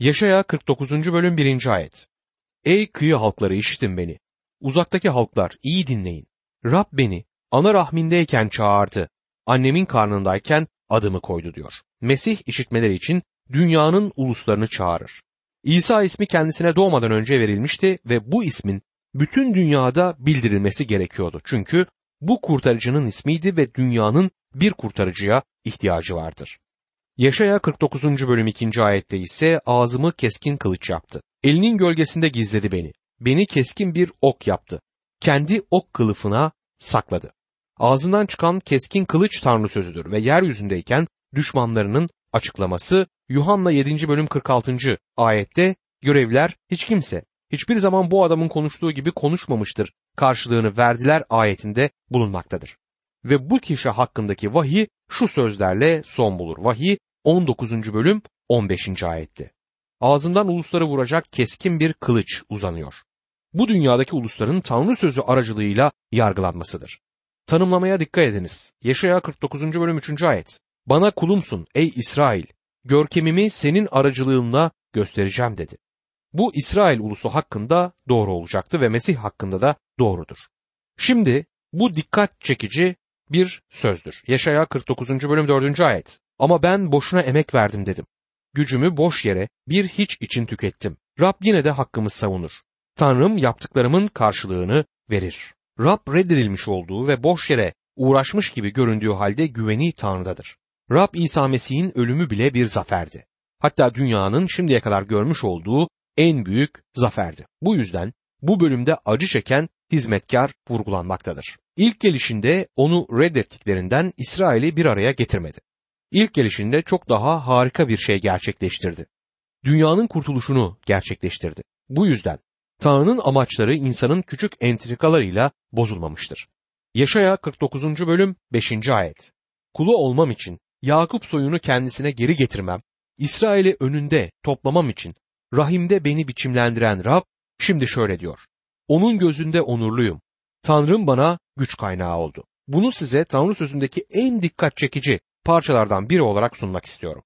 Yaşaya 49. bölüm 1. ayet. Ey kıyı halkları işitin beni. Uzaktaki halklar iyi dinleyin. Rab beni ana rahmindeyken çağırdı. Annemin karnındayken adımı koydu diyor. Mesih işitmeleri için dünyanın uluslarını çağırır. İsa ismi kendisine doğmadan önce verilmişti ve bu ismin bütün dünyada bildirilmesi gerekiyordu. Çünkü bu kurtarıcının ismiydi ve dünyanın bir kurtarıcıya ihtiyacı vardır. Yaşaya 49. bölüm 2. ayette ise ağzımı keskin kılıç yaptı. Elinin gölgesinde gizledi beni. Beni keskin bir ok yaptı. Kendi ok kılıfına sakladı. Ağzından çıkan keskin kılıç tanrı sözüdür ve yeryüzündeyken düşmanlarının açıklaması Yuhanna 7. bölüm 46. ayette görevler hiç kimse hiçbir zaman bu adamın konuştuğu gibi konuşmamıştır karşılığını verdiler ayetinde bulunmaktadır. Ve bu kişi hakkındaki vahiy şu sözlerle son bulur. Vahiy 19. bölüm 15. ayette. Ağzından ulusları vuracak keskin bir kılıç uzanıyor. Bu dünyadaki ulusların Tanrı sözü aracılığıyla yargılanmasıdır. Tanımlamaya dikkat ediniz. Yaşaya 49. bölüm 3. ayet. Bana kulumsun ey İsrail, görkemimi senin aracılığınla göstereceğim dedi. Bu İsrail ulusu hakkında doğru olacaktı ve Mesih hakkında da doğrudur. Şimdi bu dikkat çekici bir sözdür. Yaşaya 49. bölüm 4. ayet. Ama ben boşuna emek verdim dedim. Gücümü boş yere bir hiç için tükettim. Rab yine de hakkımı savunur. Tanrım yaptıklarımın karşılığını verir. Rab reddedilmiş olduğu ve boş yere uğraşmış gibi göründüğü halde güveni Tanrı'dadır. Rab İsa Mesih'in ölümü bile bir zaferdi. Hatta dünyanın şimdiye kadar görmüş olduğu en büyük zaferdi. Bu yüzden bu bölümde acı çeken hizmetkar vurgulanmaktadır. İlk gelişinde onu reddettiklerinden İsrail'i bir araya getirmedi. İlk gelişinde çok daha harika bir şey gerçekleştirdi. Dünyanın kurtuluşunu gerçekleştirdi. Bu yüzden Tanrı'nın amaçları insanın küçük entrikalarıyla bozulmamıştır. Yaşaya 49. bölüm 5. ayet. Kulu olmam için Yakup soyunu kendisine geri getirmem, İsrail'i önünde toplamam için rahimde beni biçimlendiren Rab şimdi şöyle diyor. Onun gözünde onurluyum. Tanrım bana güç kaynağı oldu. Bunu size Tanrı sözündeki en dikkat çekici parçalardan biri olarak sunmak istiyorum.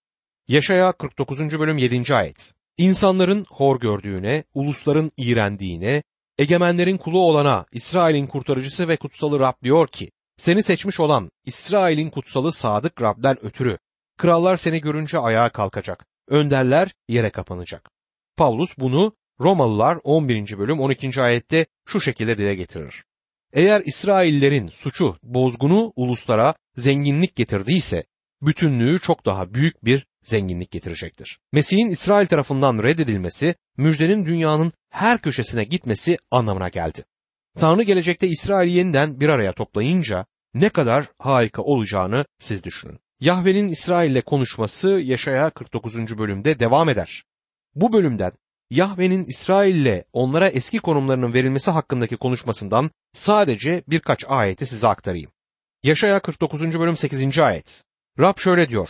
Yaşaya 49. bölüm 7. ayet. İnsanların hor gördüğüne, ulusların iğrendiğine, egemenlerin kulu olana, İsrail'in kurtarıcısı ve kutsalı Rab diyor ki, seni seçmiş olan İsrail'in kutsalı sadık Rab'den ötürü, krallar seni görünce ayağa kalkacak, önderler yere kapanacak. Pavlus bunu Romalılar 11. bölüm 12. ayette şu şekilde dile getirir. Eğer İsraillerin suçu bozgunu uluslara zenginlik getirdiyse bütünlüğü çok daha büyük bir zenginlik getirecektir. Mesih'in İsrail tarafından reddedilmesi, müjdenin dünyanın her köşesine gitmesi anlamına geldi. Tanrı gelecekte İsrail'i yeniden bir araya toplayınca ne kadar harika olacağını siz düşünün. Yahve'nin İsrail'le konuşması Yaşaya 49. bölümde devam eder. Bu bölümden Yahve'nin İsrail'le onlara eski konumlarının verilmesi hakkındaki konuşmasından sadece birkaç ayeti size aktarayım. Yaşaya 49. bölüm 8. ayet. Rab şöyle diyor.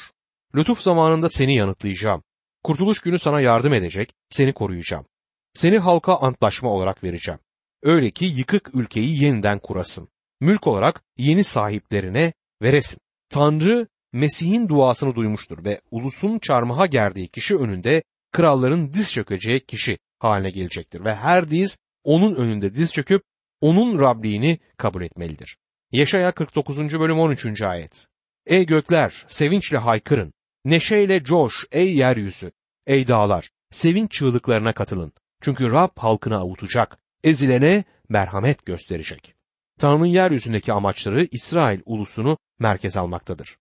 Lütuf zamanında seni yanıtlayacağım. Kurtuluş günü sana yardım edecek, seni koruyacağım. Seni halka antlaşma olarak vereceğim. Öyle ki yıkık ülkeyi yeniden kurasın. Mülk olarak yeni sahiplerine veresin. Tanrı Mesih'in duasını duymuştur ve ulusun çarmıha gerdiği kişi önünde kralların diz çökeceği kişi haline gelecektir ve her diz onun önünde diz çöküp onun Rabliğini kabul etmelidir. Yaşaya 49. bölüm 13. ayet. Ey gökler sevinçle haykırın, neşeyle coş ey yeryüzü, ey dağlar sevinç çığlıklarına katılın. Çünkü Rab halkını avutacak, ezilene merhamet gösterecek. Tanrı'nın yeryüzündeki amaçları İsrail ulusunu merkez almaktadır.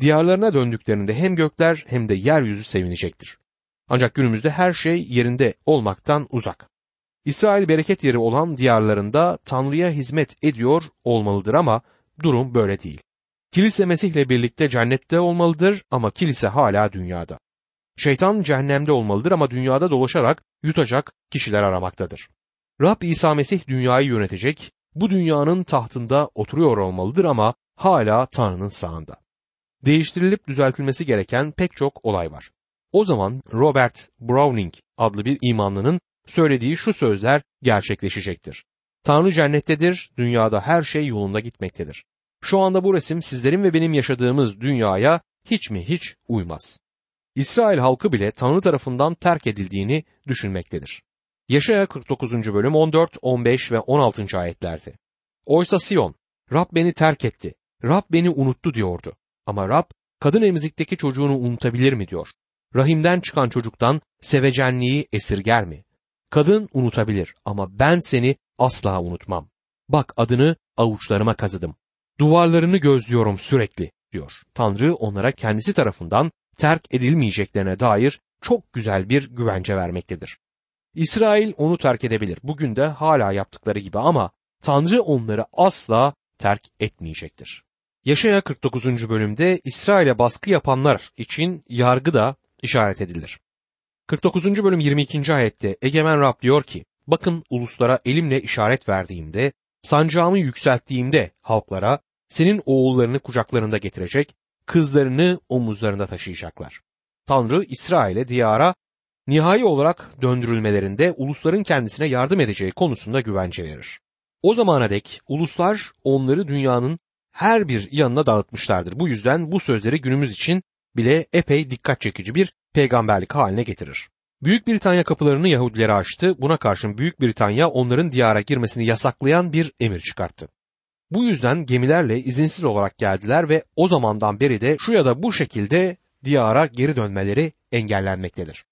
Diyarlarına döndüklerinde hem gökler hem de yeryüzü sevinecektir. Ancak günümüzde her şey yerinde olmaktan uzak. İsrail bereket yeri olan diyarlarında Tanrı'ya hizmet ediyor olmalıdır ama durum böyle değil. Kilise Mesih'le birlikte cennette olmalıdır ama kilise hala dünyada. Şeytan cehennemde olmalıdır ama dünyada dolaşarak yutacak kişiler aramaktadır. Rab İsa Mesih dünyayı yönetecek, bu dünyanın tahtında oturuyor olmalıdır ama hala Tanrı'nın sağında. Değiştirilip düzeltilmesi gereken pek çok olay var. O zaman Robert Browning adlı bir imanlının söylediği şu sözler gerçekleşecektir. Tanrı cennettedir, dünyada her şey yolunda gitmektedir. Şu anda bu resim sizlerin ve benim yaşadığımız dünyaya hiç mi hiç uymaz. İsrail halkı bile Tanrı tarafından terk edildiğini düşünmektedir. Yaşaya 49. bölüm 14, 15 ve 16. ayetlerdi. Oysa Sion, Rab beni terk etti, Rab beni unuttu diyordu. Ama Rab, kadın emzikteki çocuğunu unutabilir mi diyor. Rahimden çıkan çocuktan sevecenliği esirger mi? Kadın unutabilir ama ben seni asla unutmam. Bak adını avuçlarıma kazıdım. Duvarlarını gözlüyorum sürekli diyor. Tanrı onlara kendisi tarafından terk edilmeyeceklerine dair çok güzel bir güvence vermektedir. İsrail onu terk edebilir. Bugün de hala yaptıkları gibi ama Tanrı onları asla terk etmeyecektir. Yaşaya 49. bölümde İsrail'e baskı yapanlar için yargı da işaret edilir. 49. bölüm 22. ayette Egemen Rab diyor ki, bakın uluslara elimle işaret verdiğimde, sancağımı yükselttiğimde halklara, senin oğullarını kucaklarında getirecek, kızlarını omuzlarında taşıyacaklar. Tanrı İsrail'e diyara nihai olarak döndürülmelerinde ulusların kendisine yardım edeceği konusunda güvence verir. O zamana dek uluslar onları dünyanın her bir yanına dağıtmışlardır. Bu yüzden bu sözleri günümüz için bile epey dikkat çekici bir peygamberlik haline getirir. Büyük Britanya kapılarını Yahudilere açtı. Buna karşın Büyük Britanya onların diyara girmesini yasaklayan bir emir çıkarttı. Bu yüzden gemilerle izinsiz olarak geldiler ve o zamandan beri de şu ya da bu şekilde diyara geri dönmeleri engellenmektedir.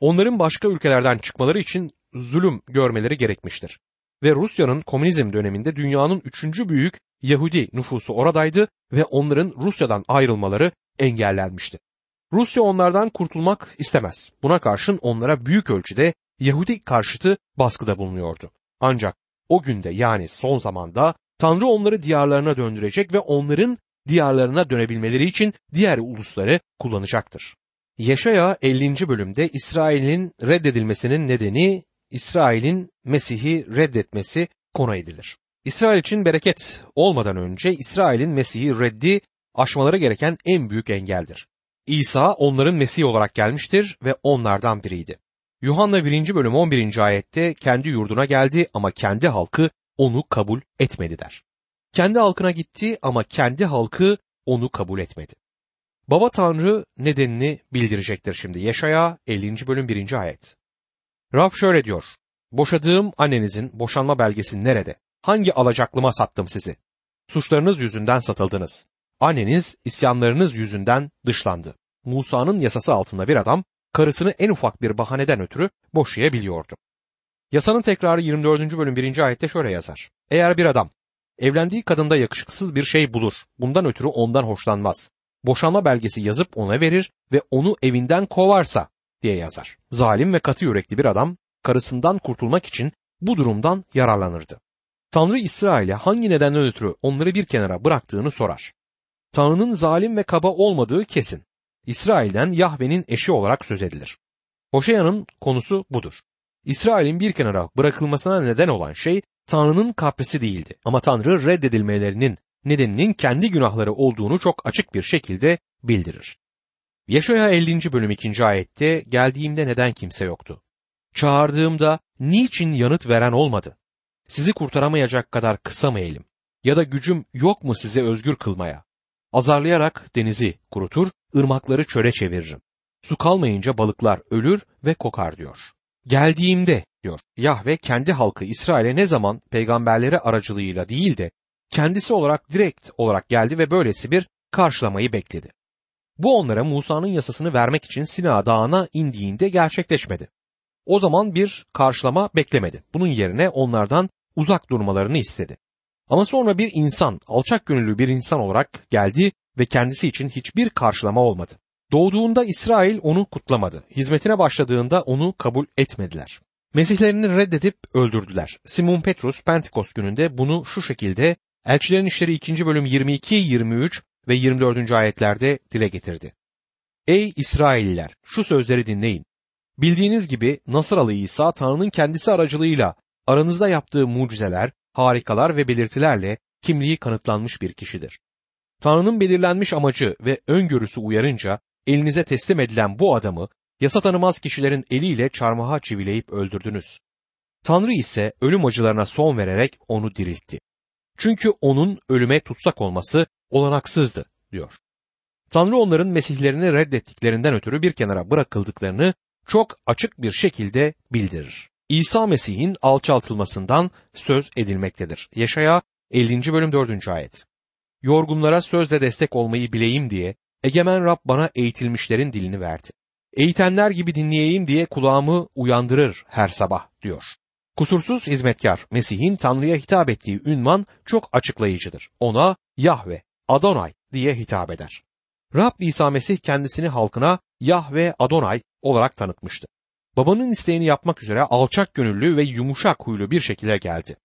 Onların başka ülkelerden çıkmaları için zulüm görmeleri gerekmiştir. Ve Rusya'nın komünizm döneminde dünyanın üçüncü büyük Yahudi nüfusu oradaydı ve onların Rusya'dan ayrılmaları engellenmişti. Rusya onlardan kurtulmak istemez. Buna karşın onlara büyük ölçüde Yahudi karşıtı baskıda bulunuyordu. Ancak o günde yani son zamanda Tanrı onları diyarlarına döndürecek ve onların diyarlarına dönebilmeleri için diğer ulusları kullanacaktır. Yaşaya 50. bölümde İsrail'in reddedilmesinin nedeni İsrail'in Mesih'i reddetmesi konu edilir. İsrail için bereket olmadan önce İsrail'in Mesih'i reddi aşmaları gereken en büyük engeldir. İsa onların Mesih olarak gelmiştir ve onlardan biriydi. Yuhanna 1. bölüm 11. ayette kendi yurduna geldi ama kendi halkı onu kabul etmedi der. Kendi halkına gitti ama kendi halkı onu kabul etmedi. Baba Tanrı nedenini bildirecektir şimdi. Yaşaya 50. bölüm 1. ayet. Rab şöyle diyor. Boşadığım annenizin boşanma belgesi nerede? Hangi alacaklıma sattım sizi? Suçlarınız yüzünden satıldınız. Anneniz isyanlarınız yüzünden dışlandı. Musa'nın yasası altında bir adam karısını en ufak bir bahaneden ötürü boşayabiliyordu. Yasanın tekrarı 24. bölüm 1. ayette şöyle yazar. Eğer bir adam evlendiği kadında yakışıksız bir şey bulur, bundan ötürü ondan hoşlanmaz. Boşanma belgesi yazıp ona verir ve onu evinden kovarsa diye yazar. Zalim ve katı yürekli bir adam karısından kurtulmak için bu durumdan yararlanırdı. Tanrı İsrail'e hangi nedenden ötürü onları bir kenara bıraktığını sorar. Tanrı'nın zalim ve kaba olmadığı kesin. İsrail'den Yahve'nin eşi olarak söz edilir. Hoşeya'nın konusu budur. İsrail'in bir kenara bırakılmasına neden olan şey Tanrı'nın kaprisi değildi. Ama Tanrı reddedilmelerinin nedeninin kendi günahları olduğunu çok açık bir şekilde bildirir. Yaşaya 50. bölüm 2. ayette geldiğimde neden kimse yoktu? Çağırdığımda niçin yanıt veren olmadı? Sizi kurtaramayacak kadar kısa mı elim? Ya da gücüm yok mu size özgür kılmaya? Azarlayarak denizi kurutur, ırmakları çöle çeviririm. Su kalmayınca balıklar ölür ve kokar diyor. Geldiğimde diyor Yahve kendi halkı İsrail'e ne zaman peygamberleri aracılığıyla değil de kendisi olarak direkt olarak geldi ve böylesi bir karşılamayı bekledi. Bu onlara Musa'nın yasasını vermek için Sina Dağı'na indiğinde gerçekleşmedi. O zaman bir karşılama beklemedi. Bunun yerine onlardan uzak durmalarını istedi. Ama sonra bir insan, alçak gönüllü bir insan olarak geldi ve kendisi için hiçbir karşılama olmadı. Doğduğunda İsrail onu kutlamadı. Hizmetine başladığında onu kabul etmediler. Mesihlerini reddedip öldürdüler. Simon Petrus Pentekost gününde bunu şu şekilde Elçilerin İşleri 2. bölüm 22, 23 ve 24. ayetlerde dile getirdi. Ey İsrailliler şu sözleri dinleyin. Bildiğiniz gibi Nasıralı İsa Tanrı'nın kendisi aracılığıyla aranızda yaptığı mucizeler, harikalar ve belirtilerle kimliği kanıtlanmış bir kişidir. Tanrı'nın belirlenmiş amacı ve öngörüsü uyarınca elinize teslim edilen bu adamı yasa tanımaz kişilerin eliyle çarmıha çivileyip öldürdünüz. Tanrı ise ölüm acılarına son vererek onu diriltti. Çünkü onun ölüme tutsak olması olanaksızdı diyor. Tanrı onların mesihlerini reddettiklerinden ötürü bir kenara bırakıldıklarını çok açık bir şekilde bildirir. İsa Mesih'in alçaltılmasından söz edilmektedir. Yaşaya 50. bölüm 4. ayet. Yorgunlara sözle destek olmayı bileyim diye egemen Rab bana eğitilmişlerin dilini verdi. Eğitenler gibi dinleyeyim diye kulağımı uyandırır her sabah diyor. Kusursuz hizmetkar Mesih'in Tanrı'ya hitap ettiği ünvan çok açıklayıcıdır. Ona Yahve, Adonay diye hitap eder. Rab İsa Mesih kendisini halkına Yahve Adonay olarak tanıtmıştı. Babanın isteğini yapmak üzere alçak gönüllü ve yumuşak huylu bir şekilde geldi.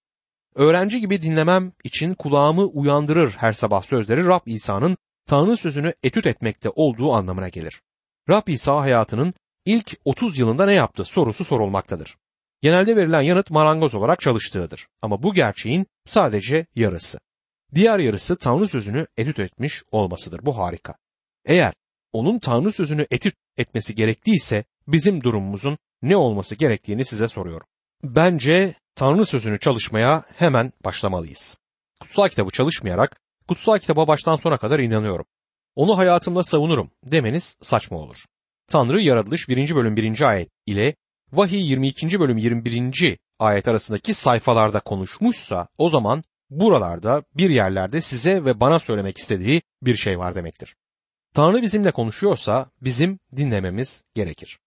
Öğrenci gibi dinlemem için kulağımı uyandırır her sabah sözleri Rab İsa'nın Tanrı sözünü etüt etmekte olduğu anlamına gelir. Rab İsa hayatının ilk 30 yılında ne yaptı sorusu sorulmaktadır. Genelde verilen yanıt marangoz olarak çalıştığıdır. Ama bu gerçeğin sadece yarısı. Diğer yarısı Tanrı sözünü etüt etmiş olmasıdır. Bu harika. Eğer onun Tanrı sözünü etüt etmesi gerektiyse bizim durumumuzun ne olması gerektiğini size soruyorum. Bence Tanrı sözünü çalışmaya hemen başlamalıyız. Kutsal kitabı çalışmayarak kutsal kitaba baştan sona kadar inanıyorum. Onu hayatımda savunurum demeniz saçma olur. Tanrı yaratılış 1. bölüm 1. ayet ile vahiy 22. bölüm 21. ayet arasındaki sayfalarda konuşmuşsa o zaman buralarda bir yerlerde size ve bana söylemek istediği bir şey var demektir. Tanrı bizimle konuşuyorsa bizim dinlememiz gerekir.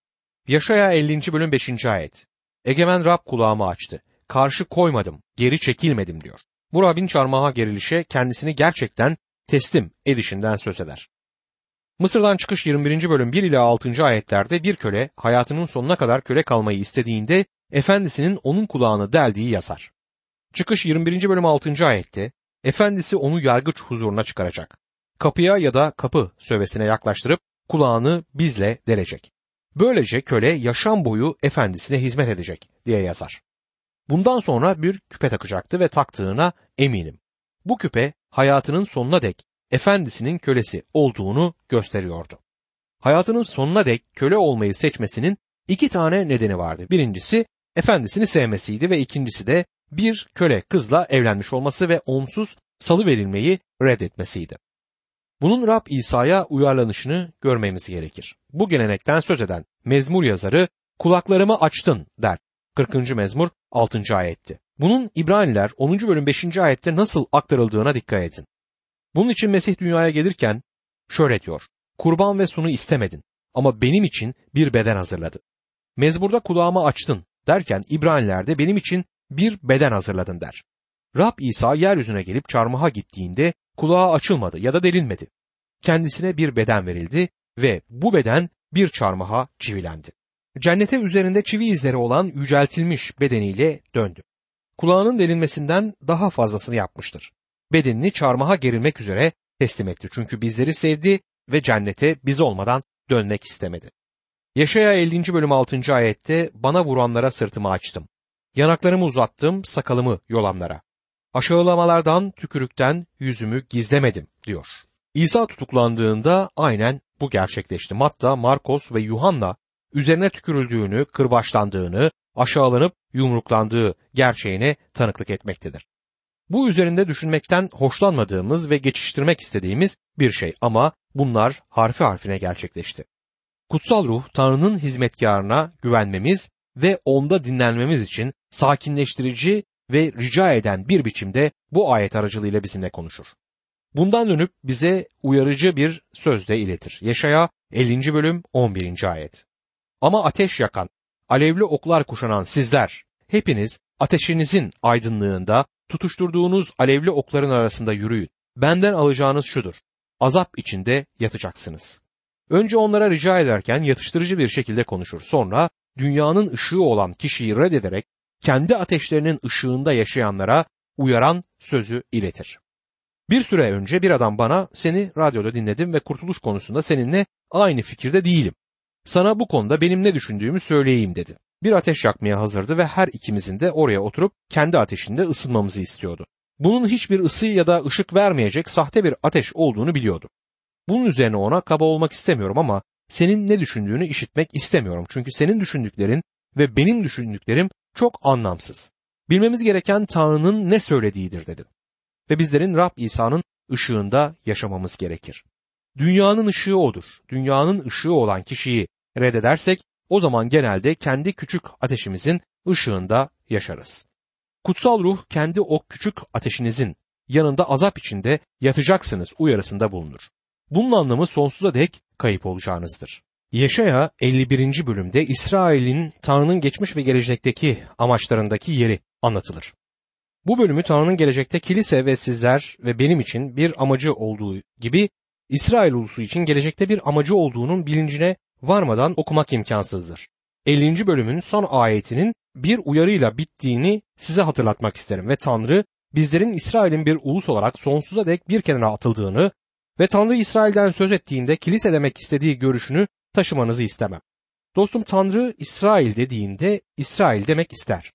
Yaşaya 50. bölüm 5. ayet. Egemen Rab kulağımı açtı. Karşı koymadım, geri çekilmedim diyor. Bu Rab'in çarmıha gerilişe kendisini gerçekten teslim edişinden söz eder. Mısır'dan çıkış 21. bölüm 1 ile 6. ayetlerde bir köle hayatının sonuna kadar köle kalmayı istediğinde efendisinin onun kulağını deldiği yazar. Çıkış 21. bölüm 6. ayette efendisi onu yargıç huzuruna çıkaracak. Kapıya ya da kapı sövesine yaklaştırıp kulağını bizle delecek. Böylece köle yaşam boyu efendisine hizmet edecek diye yazar. Bundan sonra bir küpe takacaktı ve taktığına eminim. Bu küpe hayatının sonuna dek efendisinin kölesi olduğunu gösteriyordu. Hayatının sonuna dek köle olmayı seçmesinin iki tane nedeni vardı. Birincisi efendisini sevmesiydi ve ikincisi de bir köle kızla evlenmiş olması ve onsuz salı verilmeyi reddetmesiydi. Bunun Rab İsa'ya uyarlanışını görmemiz gerekir. Bu gelenekten söz eden mezmur yazarı kulaklarımı açtın der. 40. mezmur 6. ayetti. Bunun İbraniler 10. bölüm 5. ayette nasıl aktarıldığına dikkat edin. Bunun için Mesih dünyaya gelirken şöyle diyor. Kurban ve sunu istemedin ama benim için bir beden hazırladı. Mezburda kulağımı açtın derken İbraniler'de benim için bir beden hazırladın der. Rab İsa yeryüzüne gelip çarmıha gittiğinde kulağı açılmadı ya da delinmedi. Kendisine bir beden verildi ve bu beden bir çarmıha çivilendi. Cennete üzerinde çivi izleri olan yüceltilmiş bedeniyle döndü. Kulağının delinmesinden daha fazlasını yapmıştır. Bedenini çarmıha gerilmek üzere teslim etti. Çünkü bizleri sevdi ve cennete biz olmadan dönmek istemedi. Yaşaya 50. bölüm 6. ayette bana vuranlara sırtımı açtım. Yanaklarımı uzattım sakalımı yolanlara. Aşağılamalardan, tükürükten yüzümü gizlemedim diyor. İsa tutuklandığında aynen bu gerçekleşti. Matta, Markos ve Yuhanna üzerine tükürüldüğünü, kırbaçlandığını, aşağılanıp yumruklandığı gerçeğine tanıklık etmektedir. Bu üzerinde düşünmekten hoşlanmadığımız ve geçiştirmek istediğimiz bir şey ama bunlar harfi harfine gerçekleşti. Kutsal ruh Tanrı'nın hizmetkarına güvenmemiz ve onda dinlenmemiz için sakinleştirici ve rica eden bir biçimde bu ayet aracılığıyla bizimle konuşur. Bundan dönüp bize uyarıcı bir söz de iletir. Yaşaya 50. bölüm 11. ayet. Ama ateş yakan, alevli oklar kuşanan sizler, hepiniz ateşinizin aydınlığında tutuşturduğunuz alevli okların arasında yürüyün. Benden alacağınız şudur. Azap içinde yatacaksınız. Önce onlara rica ederken yatıştırıcı bir şekilde konuşur. Sonra dünyanın ışığı olan kişiyi reddederek kendi ateşlerinin ışığında yaşayanlara uyaran sözü iletir. Bir süre önce bir adam bana seni radyoda dinledim ve kurtuluş konusunda seninle aynı fikirde değilim. Sana bu konuda benim ne düşündüğümü söyleyeyim dedi. Bir ateş yakmaya hazırdı ve her ikimizin de oraya oturup kendi ateşinde ısınmamızı istiyordu. Bunun hiçbir ısı ya da ışık vermeyecek sahte bir ateş olduğunu biliyordu. Bunun üzerine ona kaba olmak istemiyorum ama senin ne düşündüğünü işitmek istemiyorum. Çünkü senin düşündüklerin ve benim düşündüklerim çok anlamsız. Bilmemiz gereken Tanrı'nın ne söylediğidir dedim. Ve bizlerin Rab İsa'nın ışığında yaşamamız gerekir. Dünyanın ışığı odur. Dünyanın ışığı olan kişiyi reddedersek o zaman genelde kendi küçük ateşimizin ışığında yaşarız. Kutsal ruh kendi o küçük ateşinizin yanında azap içinde yatacaksınız uyarısında bulunur. Bunun anlamı sonsuza dek kayıp olacağınızdır. Yeşaya 51. bölümde İsrail'in Tanrı'nın geçmiş ve gelecekteki amaçlarındaki yeri anlatılır. Bu bölümü Tanrı'nın gelecekte kilise ve sizler ve benim için bir amacı olduğu gibi İsrail ulusu için gelecekte bir amacı olduğunun bilincine varmadan okumak imkansızdır. 50. bölümün son ayetinin bir uyarıyla bittiğini size hatırlatmak isterim ve Tanrı bizlerin İsrail'in bir ulus olarak sonsuza dek bir kenara atıldığını ve Tanrı İsrail'den söz ettiğinde kilise demek istediği görüşünü taşımanızı istemem. Dostum Tanrı İsrail dediğinde İsrail demek ister.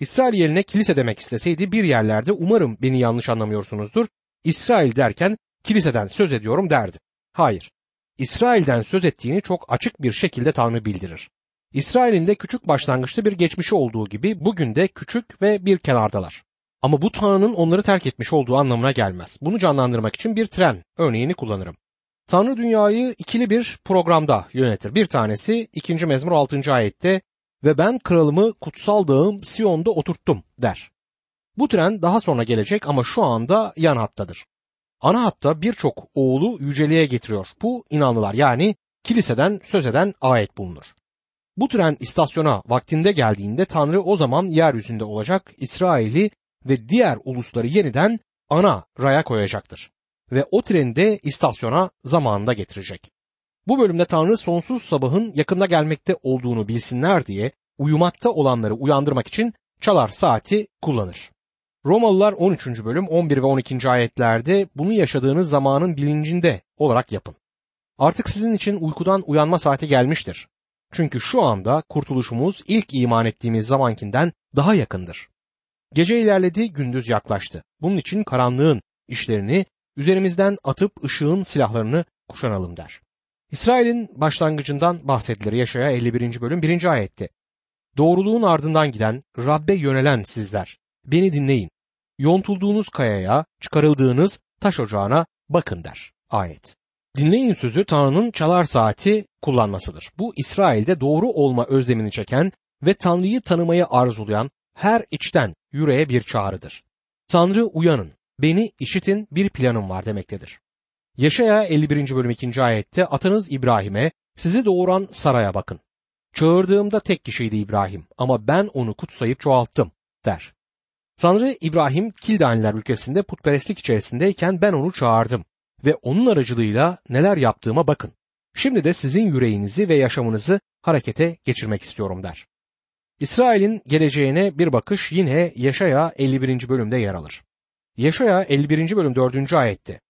İsrail yerine kilise demek isteseydi bir yerlerde umarım beni yanlış anlamıyorsunuzdur. İsrail derken kiliseden söz ediyorum derdi. Hayır. İsrail'den söz ettiğini çok açık bir şekilde Tanrı bildirir. İsrail'in de küçük başlangıçta bir geçmişi olduğu gibi bugün de küçük ve bir kenardalar. Ama bu Tanrı'nın onları terk etmiş olduğu anlamına gelmez. Bunu canlandırmak için bir tren örneğini kullanırım. Tanrı dünyayı ikili bir programda yönetir. Bir tanesi 2. mezmur 6. ayette ve ben kralımı kutsal dağım Siyon'da oturttum der. Bu tren daha sonra gelecek ama şu anda yan hattadır. Ana hatta birçok oğlu yüceliğe getiriyor. Bu inanlılar yani kiliseden söz eden ayet bulunur. Bu tren istasyona vaktinde geldiğinde Tanrı o zaman yeryüzünde olacak İsrail'i ve diğer ulusları yeniden ana raya koyacaktır. Ve o treni de istasyona zamanında getirecek. Bu bölümde Tanrı sonsuz sabahın yakında gelmekte olduğunu bilsinler diye uyumakta olanları uyandırmak için çalar saati kullanır. Romalılar 13. bölüm 11 ve 12. ayetlerde bunu yaşadığınız zamanın bilincinde olarak yapın. Artık sizin için uykudan uyanma saati gelmiştir. Çünkü şu anda kurtuluşumuz ilk iman ettiğimiz zamankinden daha yakındır. Gece ilerledi, gündüz yaklaştı. Bunun için karanlığın işlerini üzerimizden atıp ışığın silahlarını kuşanalım der. İsrail'in başlangıcından bahsedilir Yaşaya 51. bölüm 1. ayette. Doğruluğun ardından giden, Rabbe yönelen sizler, beni dinleyin. Yontulduğunuz kayaya, çıkarıldığınız taş ocağına bakın der ayet. Dinleyin sözü Tanrı'nın çalar saati kullanmasıdır. Bu İsrail'de doğru olma özlemini çeken ve Tanrı'yı tanımayı arzulayan her içten yüreğe bir çağrıdır. Tanrı uyanın, beni işitin bir planım var demektedir. Yaşaya 51. bölüm 2. ayette atanız İbrahim'e sizi doğuran saraya bakın. Çağırdığımda tek kişiydi İbrahim ama ben onu kutsayıp çoğalttım der. Tanrı İbrahim Kildaniler ülkesinde putperestlik içerisindeyken ben onu çağırdım ve onun aracılığıyla neler yaptığıma bakın. Şimdi de sizin yüreğinizi ve yaşamınızı harekete geçirmek istiyorum der. İsrail'in geleceğine bir bakış yine Yaşaya 51. bölümde yer alır. Yaşaya 51. bölüm 4. ayette.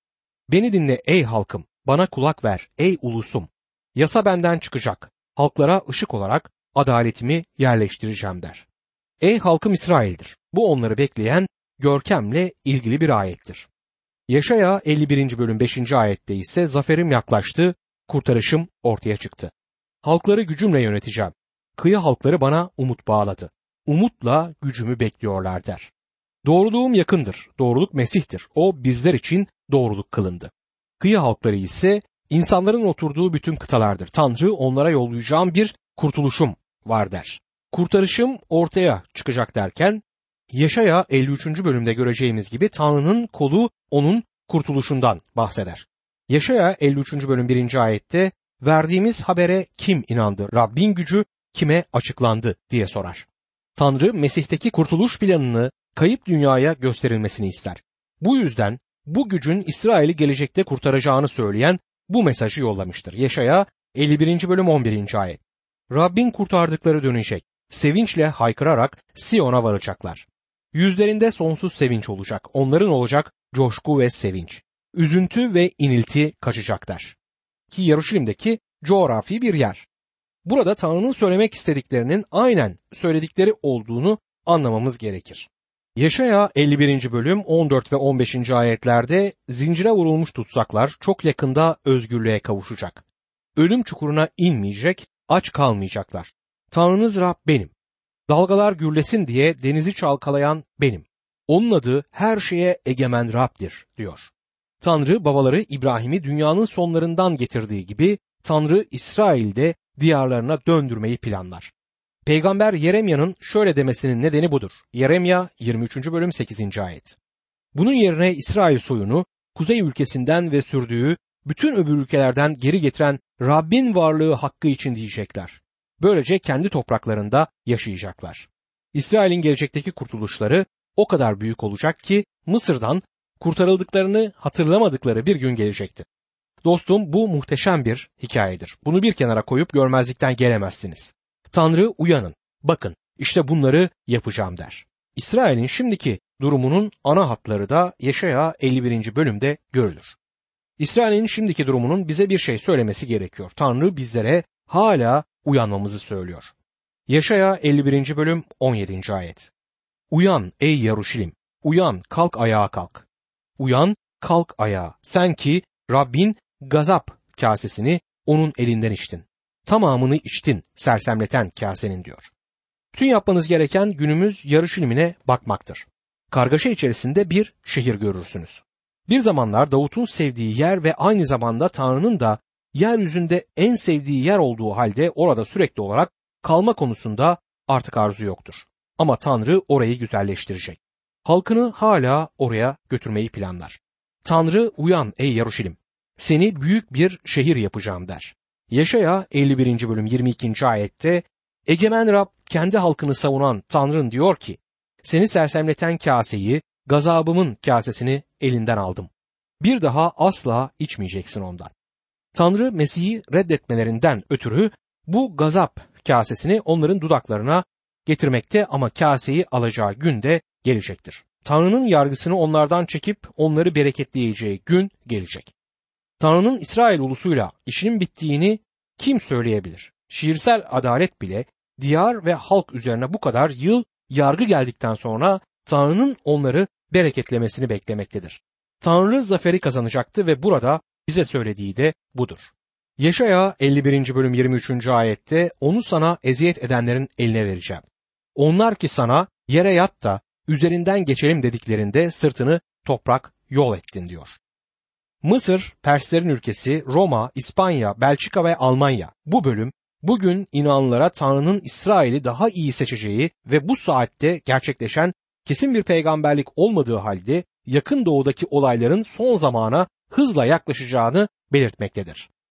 Beni dinle ey halkım, bana kulak ver ey ulusum. Yasa benden çıkacak, halklara ışık olarak adaletimi yerleştireceğim der. Ey halkım İsrail'dir. Bu onları bekleyen görkemle ilgili bir ayettir. Yaşaya 51. bölüm 5. ayette ise zaferim yaklaştı, kurtarışım ortaya çıktı. Halkları gücümle yöneteceğim. Kıyı halkları bana umut bağladı. Umutla gücümü bekliyorlar der. Doğruluğum yakındır. Doğruluk Mesih'tir. O bizler için doğruluk kılındı. Kıyı halkları ise insanların oturduğu bütün kıtalardır. Tanrı onlara yollayacağım bir kurtuluşum var der. Kurtarışım ortaya çıkacak derken Yaşaya 53. bölümde göreceğimiz gibi Tanrı'nın kolu onun kurtuluşundan bahseder. Yaşaya 53. bölüm 1. ayette verdiğimiz habere kim inandı? Rabbin gücü kime açıklandı diye sorar. Tanrı Mesih'teki kurtuluş planını kayıp dünyaya gösterilmesini ister. Bu yüzden bu gücün İsrail'i gelecekte kurtaracağını söyleyen bu mesajı yollamıştır. Yaşaya 51. bölüm 11. ayet. Rabbin kurtardıkları dönecek. Sevinçle haykırarak Siyon'a varacaklar. Yüzlerinde sonsuz sevinç olacak. Onların olacak coşku ve sevinç. Üzüntü ve inilti kaçacaklar. Ki Yaruşilim'deki coğrafi bir yer. Burada Tanrı'nın söylemek istediklerinin aynen söyledikleri olduğunu anlamamız gerekir. Yaşaya 51. bölüm 14 ve 15. ayetlerde zincire vurulmuş tutsaklar çok yakında özgürlüğe kavuşacak. Ölüm çukuruna inmeyecek, aç kalmayacaklar. Tanrınız Rab benim. Dalgalar gürlesin diye denizi çalkalayan benim. Onun adı her şeye egemen Rab'dir diyor. Tanrı babaları İbrahim'i dünyanın sonlarından getirdiği gibi Tanrı İsrail'de diyarlarına döndürmeyi planlar. Peygamber Yeremya'nın şöyle demesinin nedeni budur. Yeremya 23. bölüm 8. ayet. Bunun yerine İsrail soyunu kuzey ülkesinden ve sürdüğü bütün öbür ülkelerden geri getiren Rabbin varlığı hakkı için diyecekler. Böylece kendi topraklarında yaşayacaklar. İsrail'in gelecekteki kurtuluşları o kadar büyük olacak ki Mısır'dan kurtarıldıklarını hatırlamadıkları bir gün gelecekti. Dostum bu muhteşem bir hikayedir. Bunu bir kenara koyup görmezlikten gelemezsiniz. Tanrı uyanın, bakın işte bunları yapacağım der. İsrail'in şimdiki durumunun ana hatları da Yeşaya 51. bölümde görülür. İsrail'in şimdiki durumunun bize bir şey söylemesi gerekiyor. Tanrı bizlere hala uyanmamızı söylüyor. Yaşaya 51. bölüm 17. ayet. Uyan ey Yaruşilim, uyan kalk ayağa kalk. Uyan kalk ayağa, sen ki Rabbin gazap kasesini onun elinden içtin. Tamamını içtin sersemleten kasenin diyor. Bütün yapmanız gereken günümüz Yaruşilim'ine bakmaktır. Kargaşa içerisinde bir şehir görürsünüz. Bir zamanlar Davut'un sevdiği yer ve aynı zamanda Tanrı'nın da yeryüzünde en sevdiği yer olduğu halde orada sürekli olarak kalma konusunda artık arzu yoktur. Ama Tanrı orayı güzelleştirecek. Halkını hala oraya götürmeyi planlar. Tanrı uyan ey Yaruşilim. Seni büyük bir şehir yapacağım der. Yaşaya 51. bölüm 22. ayette Egemen Rab kendi halkını savunan Tanrın diyor ki seni sersemleten kaseyi gazabımın kasesini elinden aldım. Bir daha asla içmeyeceksin ondan. Tanrı Mesih'i reddetmelerinden ötürü bu gazap kasesini onların dudaklarına getirmekte ama kaseyi alacağı gün de gelecektir. Tanrı'nın yargısını onlardan çekip onları bereketleyeceği gün gelecek. Tanrı'nın İsrail ulusuyla işinin bittiğini kim söyleyebilir? Şiirsel adalet bile diyar ve halk üzerine bu kadar yıl yargı geldikten sonra Tanrı'nın onları bereketlemesini beklemektedir. Tanrı zaferi kazanacaktı ve burada bize söylediği de budur. Yaşaya 51. bölüm 23. ayette onu sana eziyet edenlerin eline vereceğim. Onlar ki sana yere yat da üzerinden geçelim dediklerinde sırtını toprak yol ettin diyor. Mısır, Perslerin ülkesi, Roma, İspanya, Belçika ve Almanya. Bu bölüm bugün inanlara Tanrı'nın İsrail'i daha iyi seçeceği ve bu saatte gerçekleşen kesin bir peygamberlik olmadığı halde yakın doğudaki olayların son zamana hızla yaklaşacağını belirtmektedir.